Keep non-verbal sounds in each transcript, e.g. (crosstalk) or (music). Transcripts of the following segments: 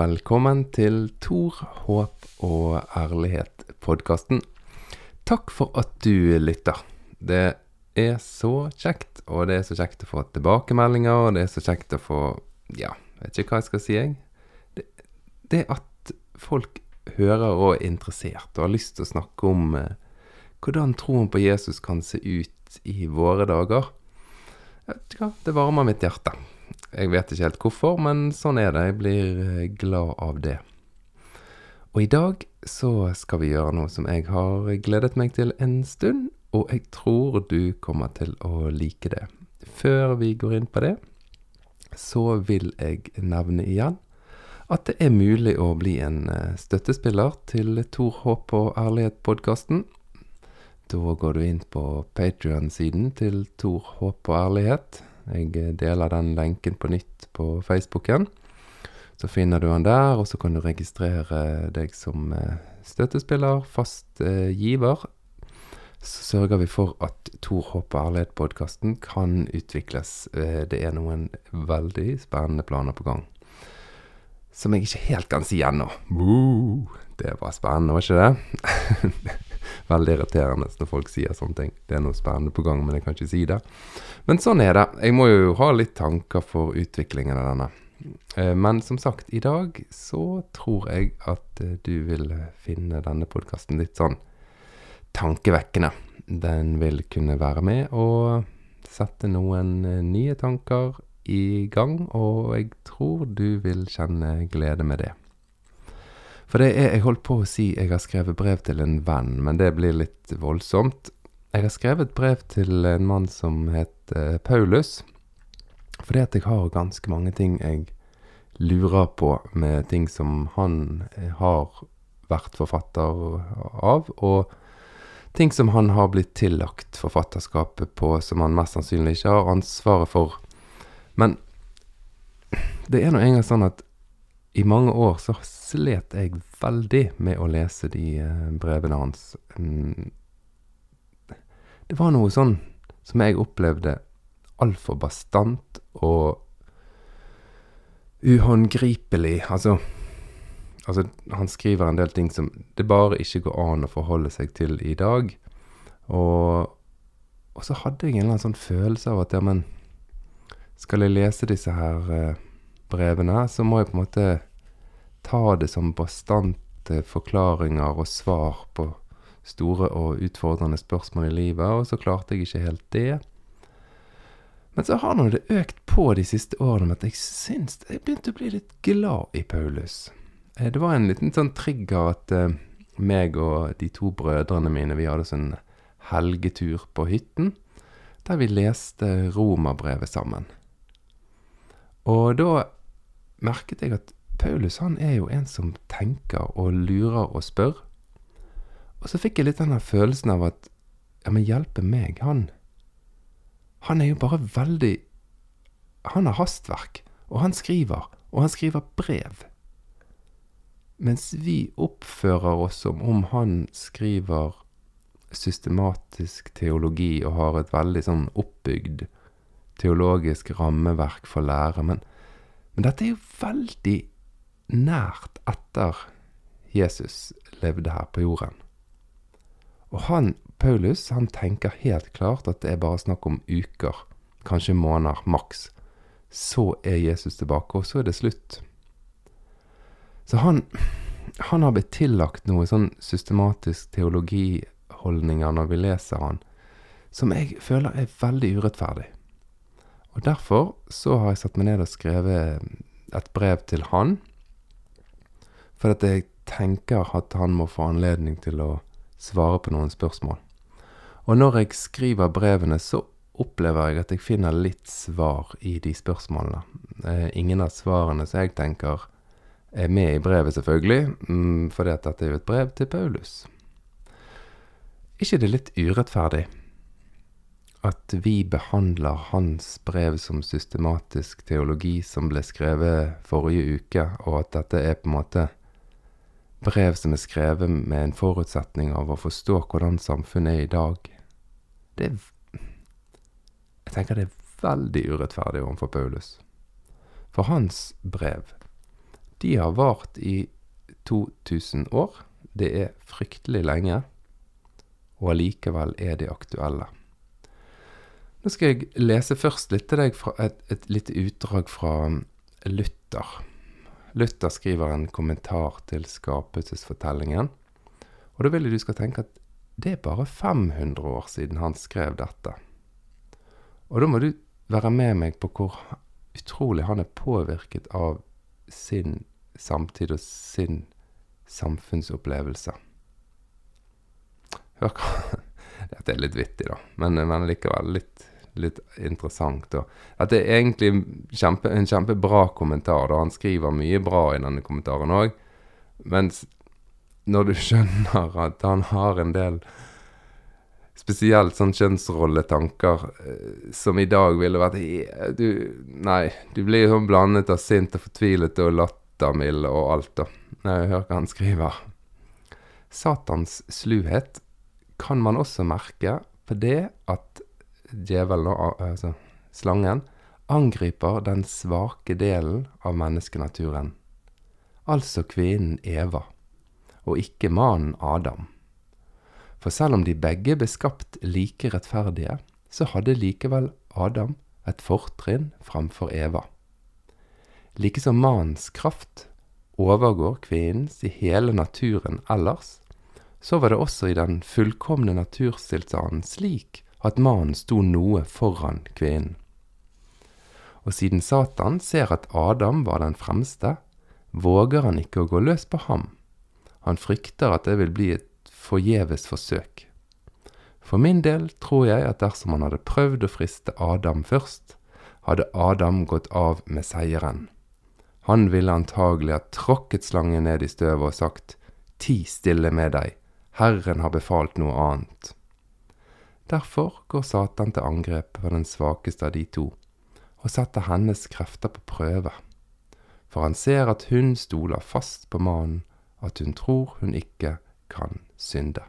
velkommen til Tor, håp og ærlighet-podkasten. Takk for at du lytter. Det er så kjekt, og det er så kjekt å få tilbakemeldinger, og det er så kjekt å få Ja, vet ikke hva jeg skal si, jeg. Det, det at folk hører og er interessert og har lyst til å snakke om eh, hvordan troen på Jesus kan se ut i våre dager. Det varmer mitt hjerte. Jeg vet ikke helt hvorfor, men sånn er det. Jeg blir eh, glad av det. Og i dag så skal vi gjøre noe som jeg har gledet meg til en stund, og jeg tror du kommer til å like det. Før vi går inn på det, så vil jeg nevne igjen at det er mulig å bli en eh, støttespiller til Tor Håp og Ærlighet-podkasten. Da går du inn på Patrion-siden til Tor Håp og Ærlighet. Jeg eh, deler den lenken på nytt på Facebooken. Så finner du den der, og så kan du registrere deg som eh, støttespiller, fast giver. Så sørger vi for at Tor Håp og Ærlighet-podkasten kan utvikles. Det er noen veldig spennende planer på gang som jeg ikke helt kan si ennå. Det var spennende, var ikke det? (laughs) Veldig irriterende når folk sier sånne ting. Det er noe spennende på gang, men jeg kan ikke si det. Men sånn er det. Jeg må jo ha litt tanker for utviklingen av denne. Eh, men som sagt, i dag så tror jeg at eh, du vil finne denne podkasten litt sånn tankevekkende. Den vil kunne være med og sette noen eh, nye tanker i gang, og jeg tror du vil kjenne glede med det. For det er Jeg holdt på å si jeg har skrevet brev til en venn, men det blir litt voldsomt. Jeg har skrevet brev til en mann som heter Paulus, fordi at jeg har ganske mange ting jeg lurer på med ting som han har vært forfatter av, og ting som han har blitt tillagt forfatterskapet på, som han mest sannsynlig ikke har ansvaret for men det er nå engang sånn at i mange år så slet jeg veldig med å lese de eh, brevene hans. Mm. Det var noe sånn som jeg opplevde altfor bastant og uhåndgripelig. Altså, altså, han skriver en del ting som det bare ikke går an å forholde seg til i dag. Og, og så hadde jeg en eller annen sånn følelse av at ja, men skal jeg lese disse her eh, brevene, så må jeg på en måte ta det som bastante forklaringer og svar på store og utfordrende spørsmål i livet, og så klarte jeg ikke helt det. Men så har nå det økt på de siste årene med at jeg syns jeg begynte å bli litt glad i Paulus. Eh, det var en liten sånn trigger at uh, meg og de to brødrene mine, vi hadde sånn helgetur på hytten, der vi leste romerbrevet sammen. Og da merket jeg at Paulus han er jo en som tenker og lurer og spør. Og så fikk jeg litt denne følelsen av at ja, men hjelpe meg, han Han er jo bare veldig Han har hastverk, og han skriver, og han skriver brev. Mens vi oppfører oss som om han skriver systematisk teologi og har et veldig sånn oppbygd teologisk rammeverk for lære. Men, men dette er jo veldig nært etter Jesus levde her på jorden. Og han, Paulus, han tenker helt klart at det er bare snakk om uker, kanskje måneder, maks. Så er Jesus tilbake, og så er det slutt. Så han, han har blitt tillagt noe sånn systematisk teologiholdninger når vi leser han, som jeg føler er veldig urettferdig. Og derfor så har jeg satt meg ned og skrevet et brev til han. For at jeg tenker at han må få anledning til å svare på noen spørsmål. Og når jeg skriver brevene, så opplever jeg at jeg finner litt svar i de spørsmålene. Eh, ingen av svarene som jeg tenker er med i brevet, selvfølgelig, mm, fordi at dette er jo et brev til Paulus. ikke det litt urettferdig at vi behandler hans brev som systematisk teologi som ble skrevet forrige uke, og at dette er på en måte brev som er skrevet med en forutsetning av å forstå hvordan samfunnet er i dag. Det er Jeg tenker det er veldig urettferdig overfor Paulus. For hans brev, De har vart i 2000 år. Det er fryktelig lenge, og allikevel er de aktuelle. Nå skal jeg lese først litt til deg fra et, et lite utdrag fra Luther. Luther skriver en kommentar til skapelsesfortellingen. Og da vil jeg du skal tenke at det er bare 500 år siden han skrev dette. Og da må du være med meg på hvor utrolig han er påvirket av sin samtid og sin samfunnsopplevelse. Hør hva (laughs) Dette er litt vittig, da, men, men likevel litt, litt interessant. Og dette er egentlig kjempe, en kjempebra kommentar. da Han skriver mye bra i denne kommentaren òg. Mens når du (laughs) skjønner at han har en del spesielt sånn kjønnsrolletanker eh, som i dag ville vært du, Nei, du blir sånn blandet av sint og fortvilet og lattermild og alt, da. Jeg hører hva han skriver. Satans sluhet kan man også merke på det at djevelen, altså slangen, angriper den svake delen av menneskenaturen, altså kvinnen Eva, og ikke mannen Adam. For selv om de begge ble skapt like rettferdige, så hadde likevel Adam et fortrinn framfor Eva. Likesom mannens kraft overgår kvinnens i hele naturen ellers, så var det også i den fullkomne naturstilstanden slik at mannen sto noe foran kvinnen. Og siden Satan ser at Adam var den fremste, våger han ikke å gå løs på ham. Han frykter at det vil bli et forgjeves forsøk. For min del tror jeg at dersom han hadde prøvd å friste Adam først, hadde Adam gått av med seieren. Han ville antagelig ha tråkket slangen ned i støvet og sagt, Ti stille med deg, Herren har befalt noe annet. Derfor går Satan til angrep på den svakeste av de to, og setter hennes krefter på prøve. For han ser at hun stoler fast på mannen, at hun tror hun ikke kan synde.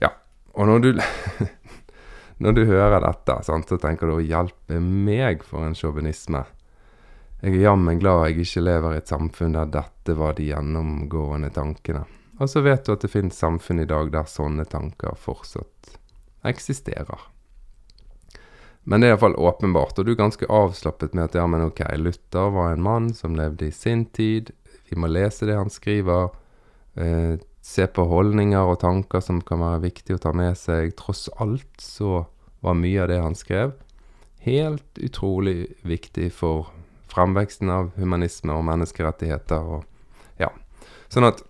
Ja, og når du, (laughs) når du hører dette, så tenker du å hjelpe meg for en sjåvinisme. Jeg er jammen glad jeg ikke lever i et samfunn der dette var de gjennomgående tankene. Og så vet du at det finnes samfunn i dag der sånne tanker fortsatt eksisterer. Men det er iallfall åpenbart, og du er ganske avslappet med at ja, men ok, Luther var en mann som levde i sin tid, vi må lese det han skriver, eh, se på holdninger og tanker som kan være viktig å ta med seg. Tross alt så var mye av det han skrev, helt utrolig viktig for fremveksten av humanisme og menneskerettigheter og ja. Sånn at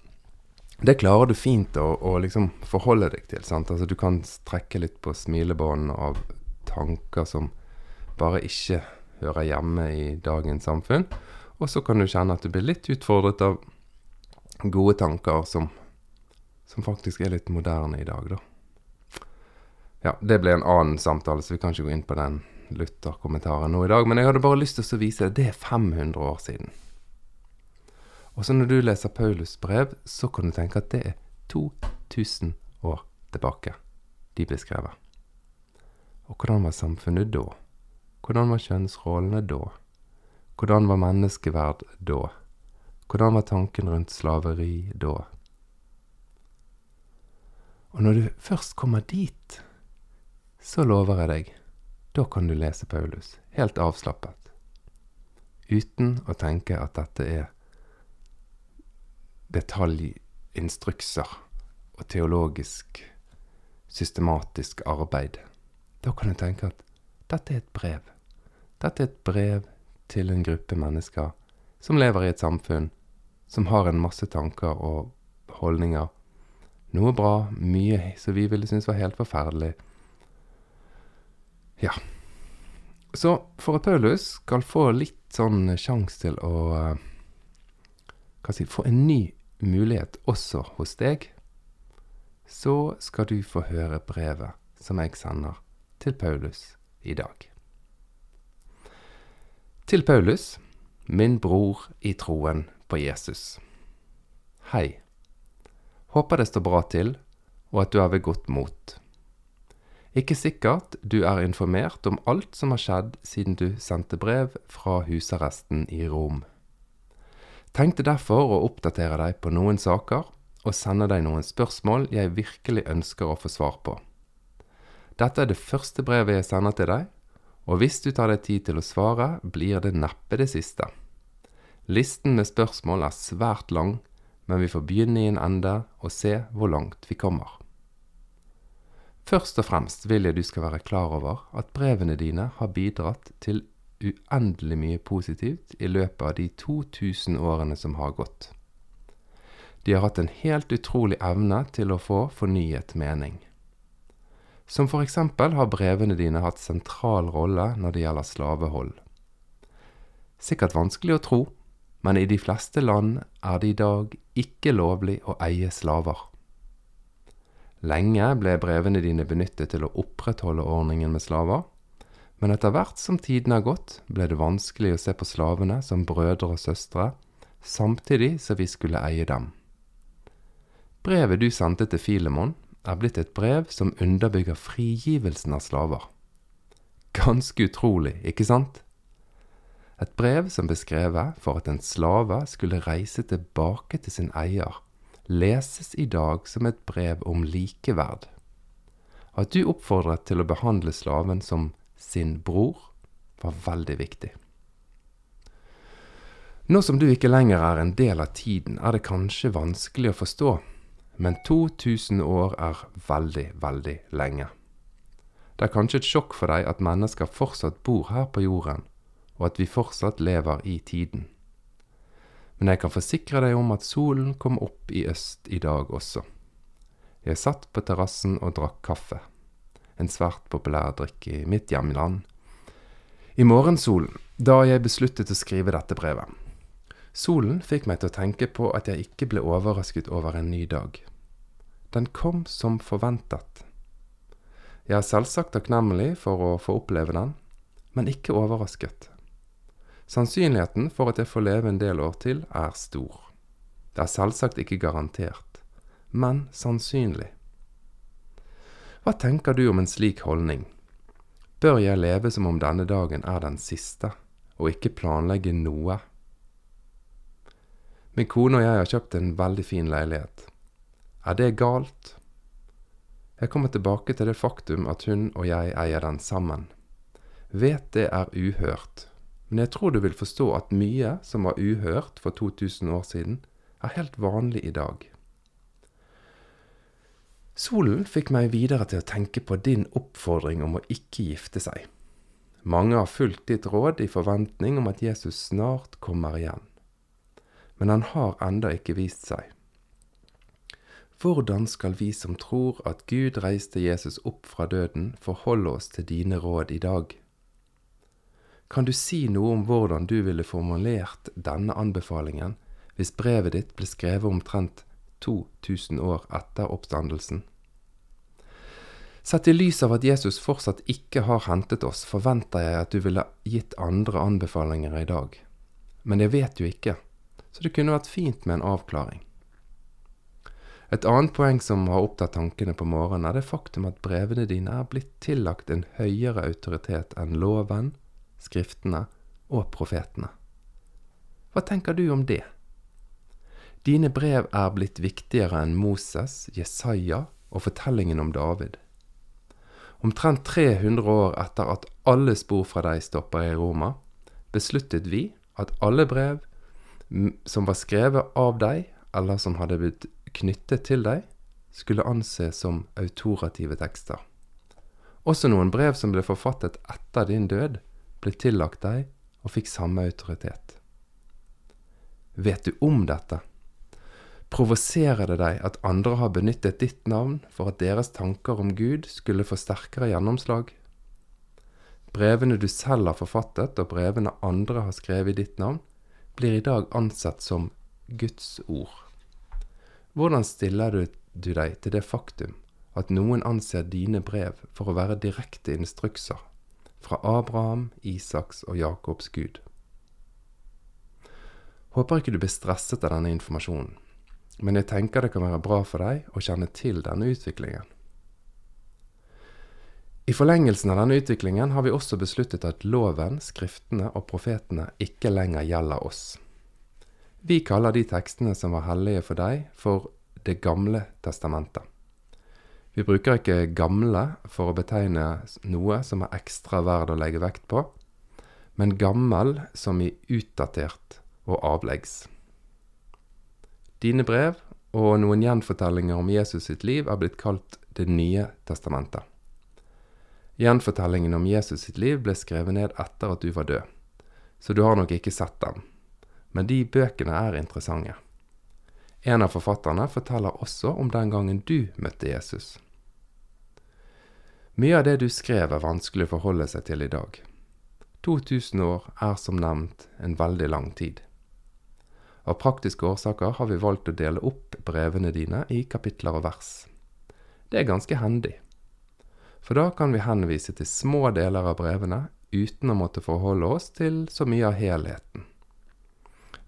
det klarer du fint å, å liksom forholde deg til. Altså Du kan strekke litt på smilebånd av tanker som bare ikke hører hjemme i dagens samfunn. Og så kan du kjenne at du blir litt utfordret av gode tanker som, som faktisk er litt moderne i dag, da. Ja, det ble en annen samtale, så vi kan ikke gå inn på den Luther-kommentaren nå i dag. Men jeg hadde bare lyst til å vise deg det er 500 år siden. Og så når du leser Paulus brev, så kan du tenke at det er 2000 år tilbake de ble skrevet. Og hvordan var samfunnet da? Hvordan var kjønnsrollene da? Hvordan var menneskeverd da? Hvordan var tanken rundt slaveri da? Og når du først kommer dit, så lover jeg deg, da kan du lese Paulus helt avslappet, uten å tenke at dette er detaljinstrukser og teologisk, systematisk arbeid. Da kan du tenke at dette er et brev. Dette er et brev til en gruppe mennesker som lever i et samfunn som har en masse tanker og holdninger. Noe bra, mye som vi ville synes var helt forferdelig. Ja. Så for at Paulus skal få litt sånn sjanse til å uh, si, få en ny mulighet også hos deg, så skal du få høre brevet som jeg sender til Paulus i dag. Til Paulus, min bror i troen på Jesus. Hei. Håper det står bra til, og at du er ved godt mot. Ikke sikkert du er informert om alt som har skjedd siden du sendte brev fra husarresten i Rom. Tenkte derfor å oppdatere deg på noen saker og sende deg noen spørsmål jeg virkelig ønsker å få svar på. Dette er det første brevet jeg sender til deg, og hvis du tar deg tid til å svare, blir det neppe det siste. Listen med spørsmål er svært lang, men vi får begynne i en ende og se hvor langt vi kommer. Først og fremst vil jeg du skal være klar over at brevene dine har bidratt til uendelig mye positivt i løpet av de 2000 årene som har gått. De har hatt en helt utrolig evne til å få fornyet mening. Som for eksempel har brevene dine hatt sentral rolle når det gjelder slavehold. Sikkert vanskelig å tro, men i de fleste land er det i dag ikke lovlig å eie slaver. Lenge ble brevene dine benyttet til å opprettholde ordningen med slaver, men etter hvert som tiden har gått, ble det vanskelig å se på slavene som brødre og søstre, samtidig som vi skulle eie dem. Brevet du sendte til Filemon, er blitt et brev som underbygger frigivelsen av slaver. Ganske utrolig, ikke sant? Et brev som beskrevet for at en slave skulle reise tilbake til sin eier, leses i dag som et brev om likeverd. At du oppfordret til å behandle slaven som sin bror, var veldig viktig. Nå som du ikke lenger er en del av tiden, er det kanskje vanskelig å forstå, men 2000 år er veldig, veldig lenge. Det er kanskje et sjokk for deg at mennesker fortsatt bor her på jorden, og at vi fortsatt lever i tiden. Men jeg kan forsikre deg om at solen kom opp i øst i dag også. Jeg satt på terrassen og drakk kaffe en svært populær drikk i mitt hjemland, i morgensolen, da jeg besluttet å skrive dette brevet. Solen fikk meg til å tenke på at jeg ikke ble overrasket over en ny dag. Den kom som forventet. Jeg er selvsagt takknemlig for å få oppleve den, men ikke overrasket. Sannsynligheten for at jeg får leve en del år til, er stor. Det er selvsagt ikke garantert, men sannsynlig. Hva tenker du om en slik holdning? Bør jeg leve som om denne dagen er den siste, og ikke planlegge noe? Min kone og jeg har kjøpt en veldig fin leilighet. Er det galt? Jeg kommer tilbake til det faktum at hun og jeg eier den sammen. Vet det er uhørt, men jeg tror du vil forstå at mye som var uhørt for 2000 år siden, er helt vanlig i dag. Solen fikk meg videre til å tenke på din oppfordring om å ikke gifte seg. Mange har fulgt ditt råd i forventning om at Jesus snart kommer igjen. Men han har enda ikke vist seg. Hvordan skal vi som tror at Gud reiste Jesus opp fra døden, forholde oss til dine råd i dag? Kan du si noe om hvordan du ville formulert denne anbefalingen hvis brevet ditt ble skrevet omtrent 2000 år etter oppstandelsen. Sett i lys av at Jesus fortsatt ikke har hentet oss, forventer jeg at du ville gitt andre anbefalinger i dag. Men det vet du ikke, så det kunne vært fint med en avklaring. Et annet poeng som har opptatt tankene på morgenen, er det faktum at brevene dine er blitt tillagt en høyere autoritet enn loven, skriftene og profetene. Hva tenker du om det? Dine brev er blitt viktigere enn Moses, Jesaja og fortellingen om David. Omtrent 300 år etter at alle spor fra deg stopper i Roma, besluttet vi at alle brev som var skrevet av deg, eller som hadde blitt knyttet til deg, skulle anses som autorative tekster. Også noen brev som ble forfattet etter din død, ble tillagt deg og fikk samme autoritet. Vet du om dette? Provoserer det deg at andre har benyttet ditt navn for at deres tanker om Gud skulle få sterkere gjennomslag? Brevene du selv har forfattet, og brevene andre har skrevet i ditt navn, blir i dag ansett som Guds ord. Hvordan stiller du, deg til det faktum at noen anser dine brev for å være direkte instrukser fra Abraham, Isaks og Jakobs Gud? Håper ikke du blir stresset av denne informasjonen men jeg tenker det kan være bra for deg å kjenne til denne utviklingen. I forlengelsen av denne utviklingen har vi også besluttet at loven, skriftene og profetene ikke lenger gjelder oss. Vi kaller de tekstene som var hellige for deg, for Det gamle testamentet. Vi bruker ikke 'gamle' for å betegne noe som er ekstra verd å legge vekt på, men 'gammel' som i utdatert og avleggs. Dine brev og noen gjenfortellinger om Jesus sitt liv er blitt kalt Det nye testamentet. Gjenfortellingen om Jesus sitt liv ble skrevet ned etter at du var død, så du har nok ikke sett dem, men de bøkene er interessante. En av forfatterne forteller også om den gangen du møtte Jesus. Mye av det du skrev er vanskelig å forholde seg til i dag. 2000 år er som nevnt en veldig lang tid. Av praktiske årsaker har vi valgt å dele opp brevene dine i kapitler og vers. Det er ganske hendig, for da kan vi henvise til små deler av brevene uten å måtte forholde oss til så mye av helheten.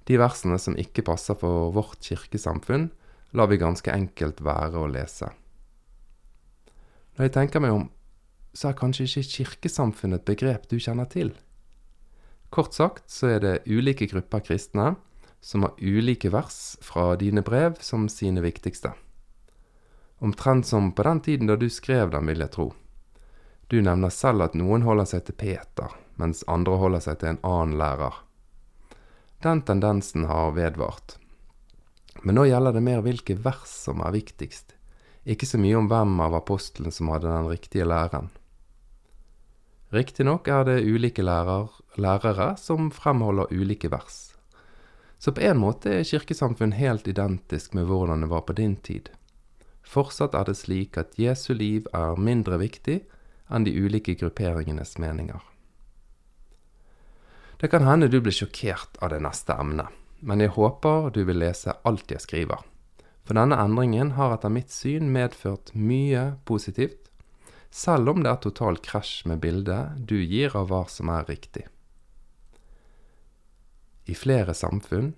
De versene som ikke passer for vårt kirkesamfunn, lar vi ganske enkelt være å lese. Når jeg tenker meg om, så er kanskje ikke kirkesamfunn et begrep du kjenner til. Kort sagt så er det ulike grupper kristne som har ulike vers fra dine brev som sine viktigste. Omtrent som på den tiden da du skrev dem, vil jeg tro. Du nevner selv at noen holder seg til Peter, mens andre holder seg til en annen lærer. Den tendensen har vedvart. Men nå gjelder det mer hvilke vers som er viktigst, ikke så mye om hvem av apostlene som hadde den riktige læren. Riktignok er det ulike lærer, lærere som fremholder ulike vers. Så på en måte er kirkesamfunn helt identisk med hvordan det var på din tid. Fortsatt er det slik at Jesu liv er mindre viktig enn de ulike grupperingenes meninger. Det kan hende du blir sjokkert av det neste emnet, men jeg håper du vil lese alt jeg skriver. For denne endringen har etter mitt syn medført mye positivt, selv om det er total krasj med bildet du gir av hva som er riktig. I flere samfunn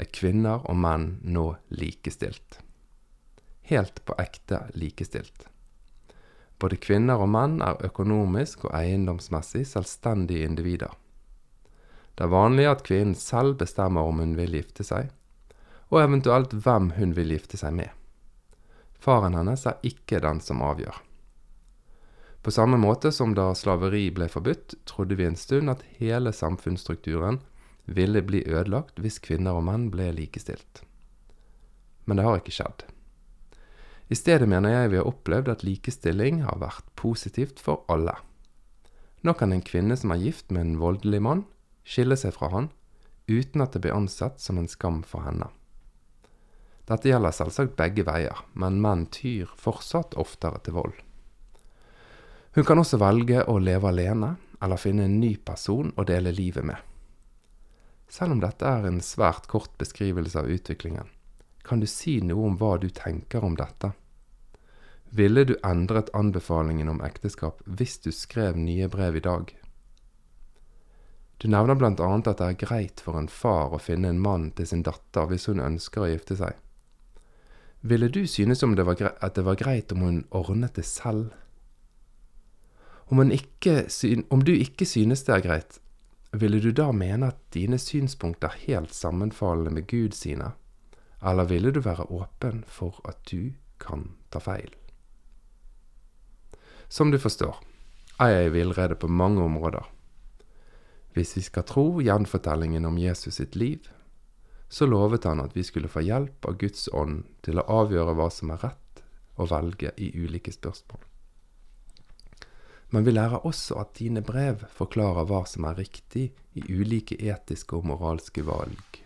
er kvinner og menn nå likestilt. Helt på ekte likestilt. Både kvinner og menn er økonomisk og eiendomsmessig selvstendige individer. Det er vanlig at kvinnen selv bestemmer om hun vil gifte seg, og eventuelt hvem hun vil gifte seg med. Faren hennes er ikke den som avgjør. På samme måte som da slaveri ble forbudt, trodde vi en stund at hele samfunnsstrukturen ville bli ødelagt hvis kvinner og menn ble likestilt. Men det har ikke skjedd. I stedet mener jeg vi har opplevd at likestilling har vært positivt for alle. Nå kan en kvinne som er gift med en voldelig mann, skille seg fra han uten at det blir ansett som en skam for henne. Dette gjelder selvsagt begge veier, men menn tyr fortsatt oftere til vold. Hun kan også velge å leve alene, eller finne en ny person å dele livet med. Selv om dette er en svært kort beskrivelse av utviklingen, kan du si noe om hva du tenker om dette? Ville du endret anbefalingen om ekteskap hvis du skrev nye brev i dag? Du nevner annet at det er greit for en far å finne en mann til sin datter hvis hun ønsker å gifte seg. Ville du synes om det at det var greit om hun ordnet det selv? Om, ikke, om du ikke synes det er greit, ville du da mene at dine synspunkter er helt sammenfallende med Gud sine? Eller ville du være åpen for at du kan ta feil? Som du forstår, er jeg i villrede på mange områder. Hvis vi skal tro gjenfortellingen om Jesus sitt liv, så lovet han at vi skulle få hjelp av Guds ånd til å avgjøre hva som er rett å velge i ulike spørsmål. Men vi lærer også at dine brev forklarer hva som er riktig i ulike etiske og moralske valg.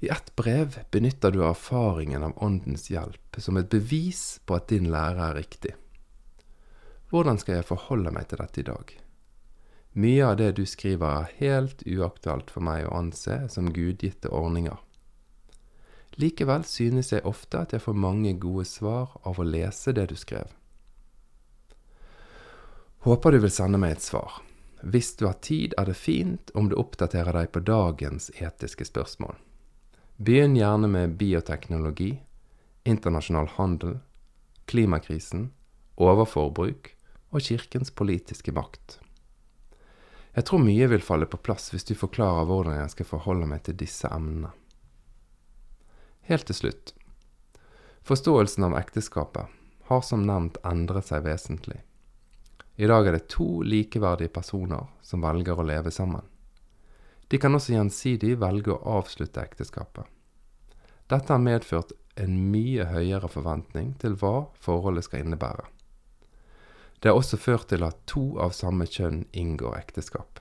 I ett brev benytter du erfaringen av Åndens hjelp som et bevis på at din lære er riktig. Hvordan skal jeg forholde meg til dette i dag? Mye av det du skriver er helt uaktuelt for meg å anse som gudgitte ordninger. Likevel synes jeg ofte at jeg får mange gode svar av å lese det du skrev. Håper du vil sende meg et svar. Hvis du har tid, er det fint om du oppdaterer deg på dagens etiske spørsmål. Begynn gjerne med bioteknologi, internasjonal handel, klimakrisen, overforbruk og kirkens politiske makt. Jeg tror mye vil falle på plass hvis du forklarer hvordan jeg skal forholde meg til disse emnene. Helt til slutt. Forståelsen av ekteskapet har som nevnt endret seg vesentlig. I dag er det to likeverdige personer som velger å leve sammen. De kan også gjensidig velge å avslutte ekteskapet. Dette har medført en mye høyere forventning til hva forholdet skal innebære. Det har også ført til at to av samme kjønn inngår ekteskap.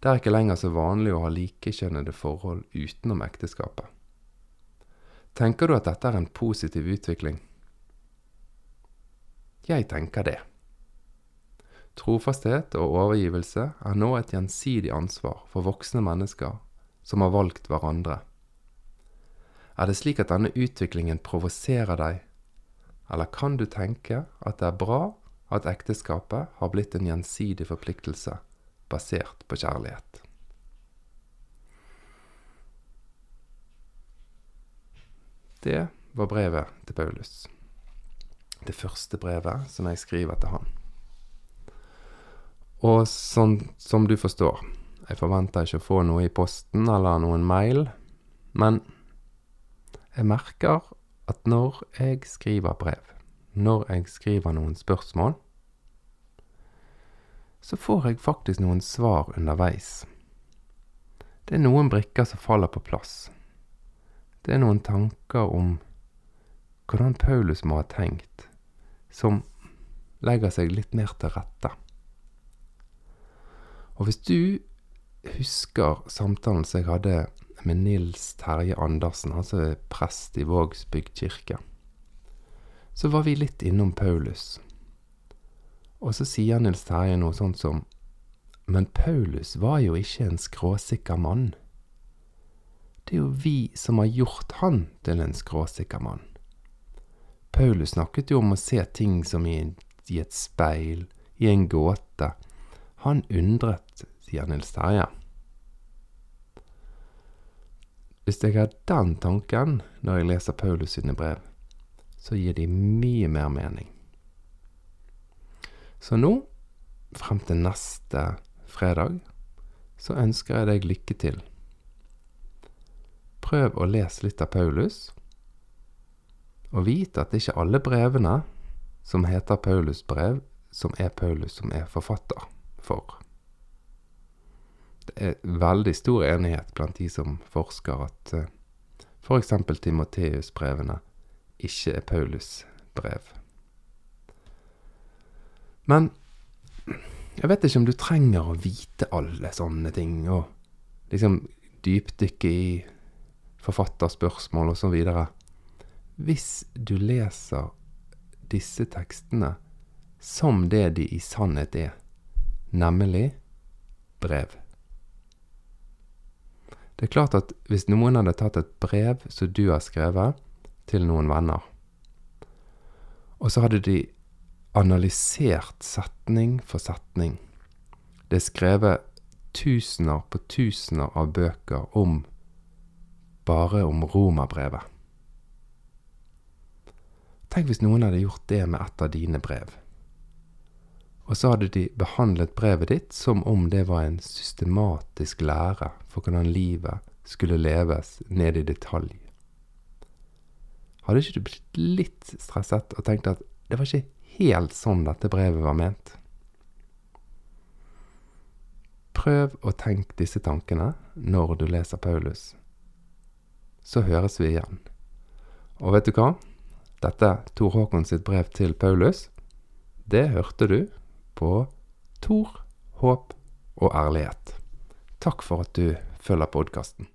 Det er ikke lenger så vanlig å ha likekjønnede forhold utenom ekteskapet. Tenker du at dette er en positiv utvikling? Jeg tenker det. Trofasthet og overgivelse er nå et gjensidig ansvar for voksne mennesker som har valgt hverandre. Er det slik at denne utviklingen provoserer deg, eller kan du tenke at det er bra at ekteskapet har blitt en gjensidig forpliktelse basert på kjærlighet. Det var brevet til Paulus. Det første brevet som jeg skriver til han. Og sånn som du forstår, jeg forventer ikke å få noe i posten eller noen mail, men jeg merker at når jeg skriver brev, når jeg skriver noen spørsmål, så får jeg faktisk noen svar underveis. Det er noen brikker som faller på plass. Det er noen tanker om hvordan Paulus må ha tenkt, som legger seg litt mer til rette. Og hvis du husker samtalen som jeg hadde med Nils Terje Andersen, altså prest i Vågsbygd kirke, så var vi litt innom Paulus. Og så sier Nils Terje noe sånt som Men Paulus var jo ikke en skråsikker mann. Det er jo vi som har gjort han til en skråsikker mann. Paulus snakket jo om å se ting som i, i et speil, i en gåte. Han undret, sier Nils Terje. Hvis jeg har den tanken når jeg leser Paulus sine brev, så gir de mye mer mening. Så nå, frem til neste fredag, så ønsker jeg deg lykke til. Prøv å lese litt av Paulus, og vit at det ikke alle brevene som heter Paulus brev, som er Paulus som er forfatter for. Det er veldig stor enighet blant de som forsker at f.eks. For Timoteus-brevene ikke er Paulus brev. Men jeg vet ikke om du trenger å vite alle sånne ting, og liksom dypdykke i forfatterspørsmål videre. Hvis du leser disse tekstene som det de i sannhet er, nemlig brev. Det er klart at hvis noen hadde tatt et brev som du har skrevet, til noen venner. Og så hadde de analysert setning for setning. Det er skrevet tusener på tusener av bøker om bare om romerbrevet. Tenk hvis noen hadde gjort det med et av dine brev. Og så hadde de behandlet brevet ditt som om det var en systematisk lære for hvordan livet skulle leves ned i detalj. Hadde ikke du blitt litt stresset og tenkt at det var ikke helt sånn dette brevet var ment? Prøv å tenke disse tankene når du leser Paulus. Så høres vi igjen. Og vet du hva? Dette Tor Håkon sitt brev til Paulus, det hørte du på Tor, håp og ærlighet. Takk for at du følger podkasten.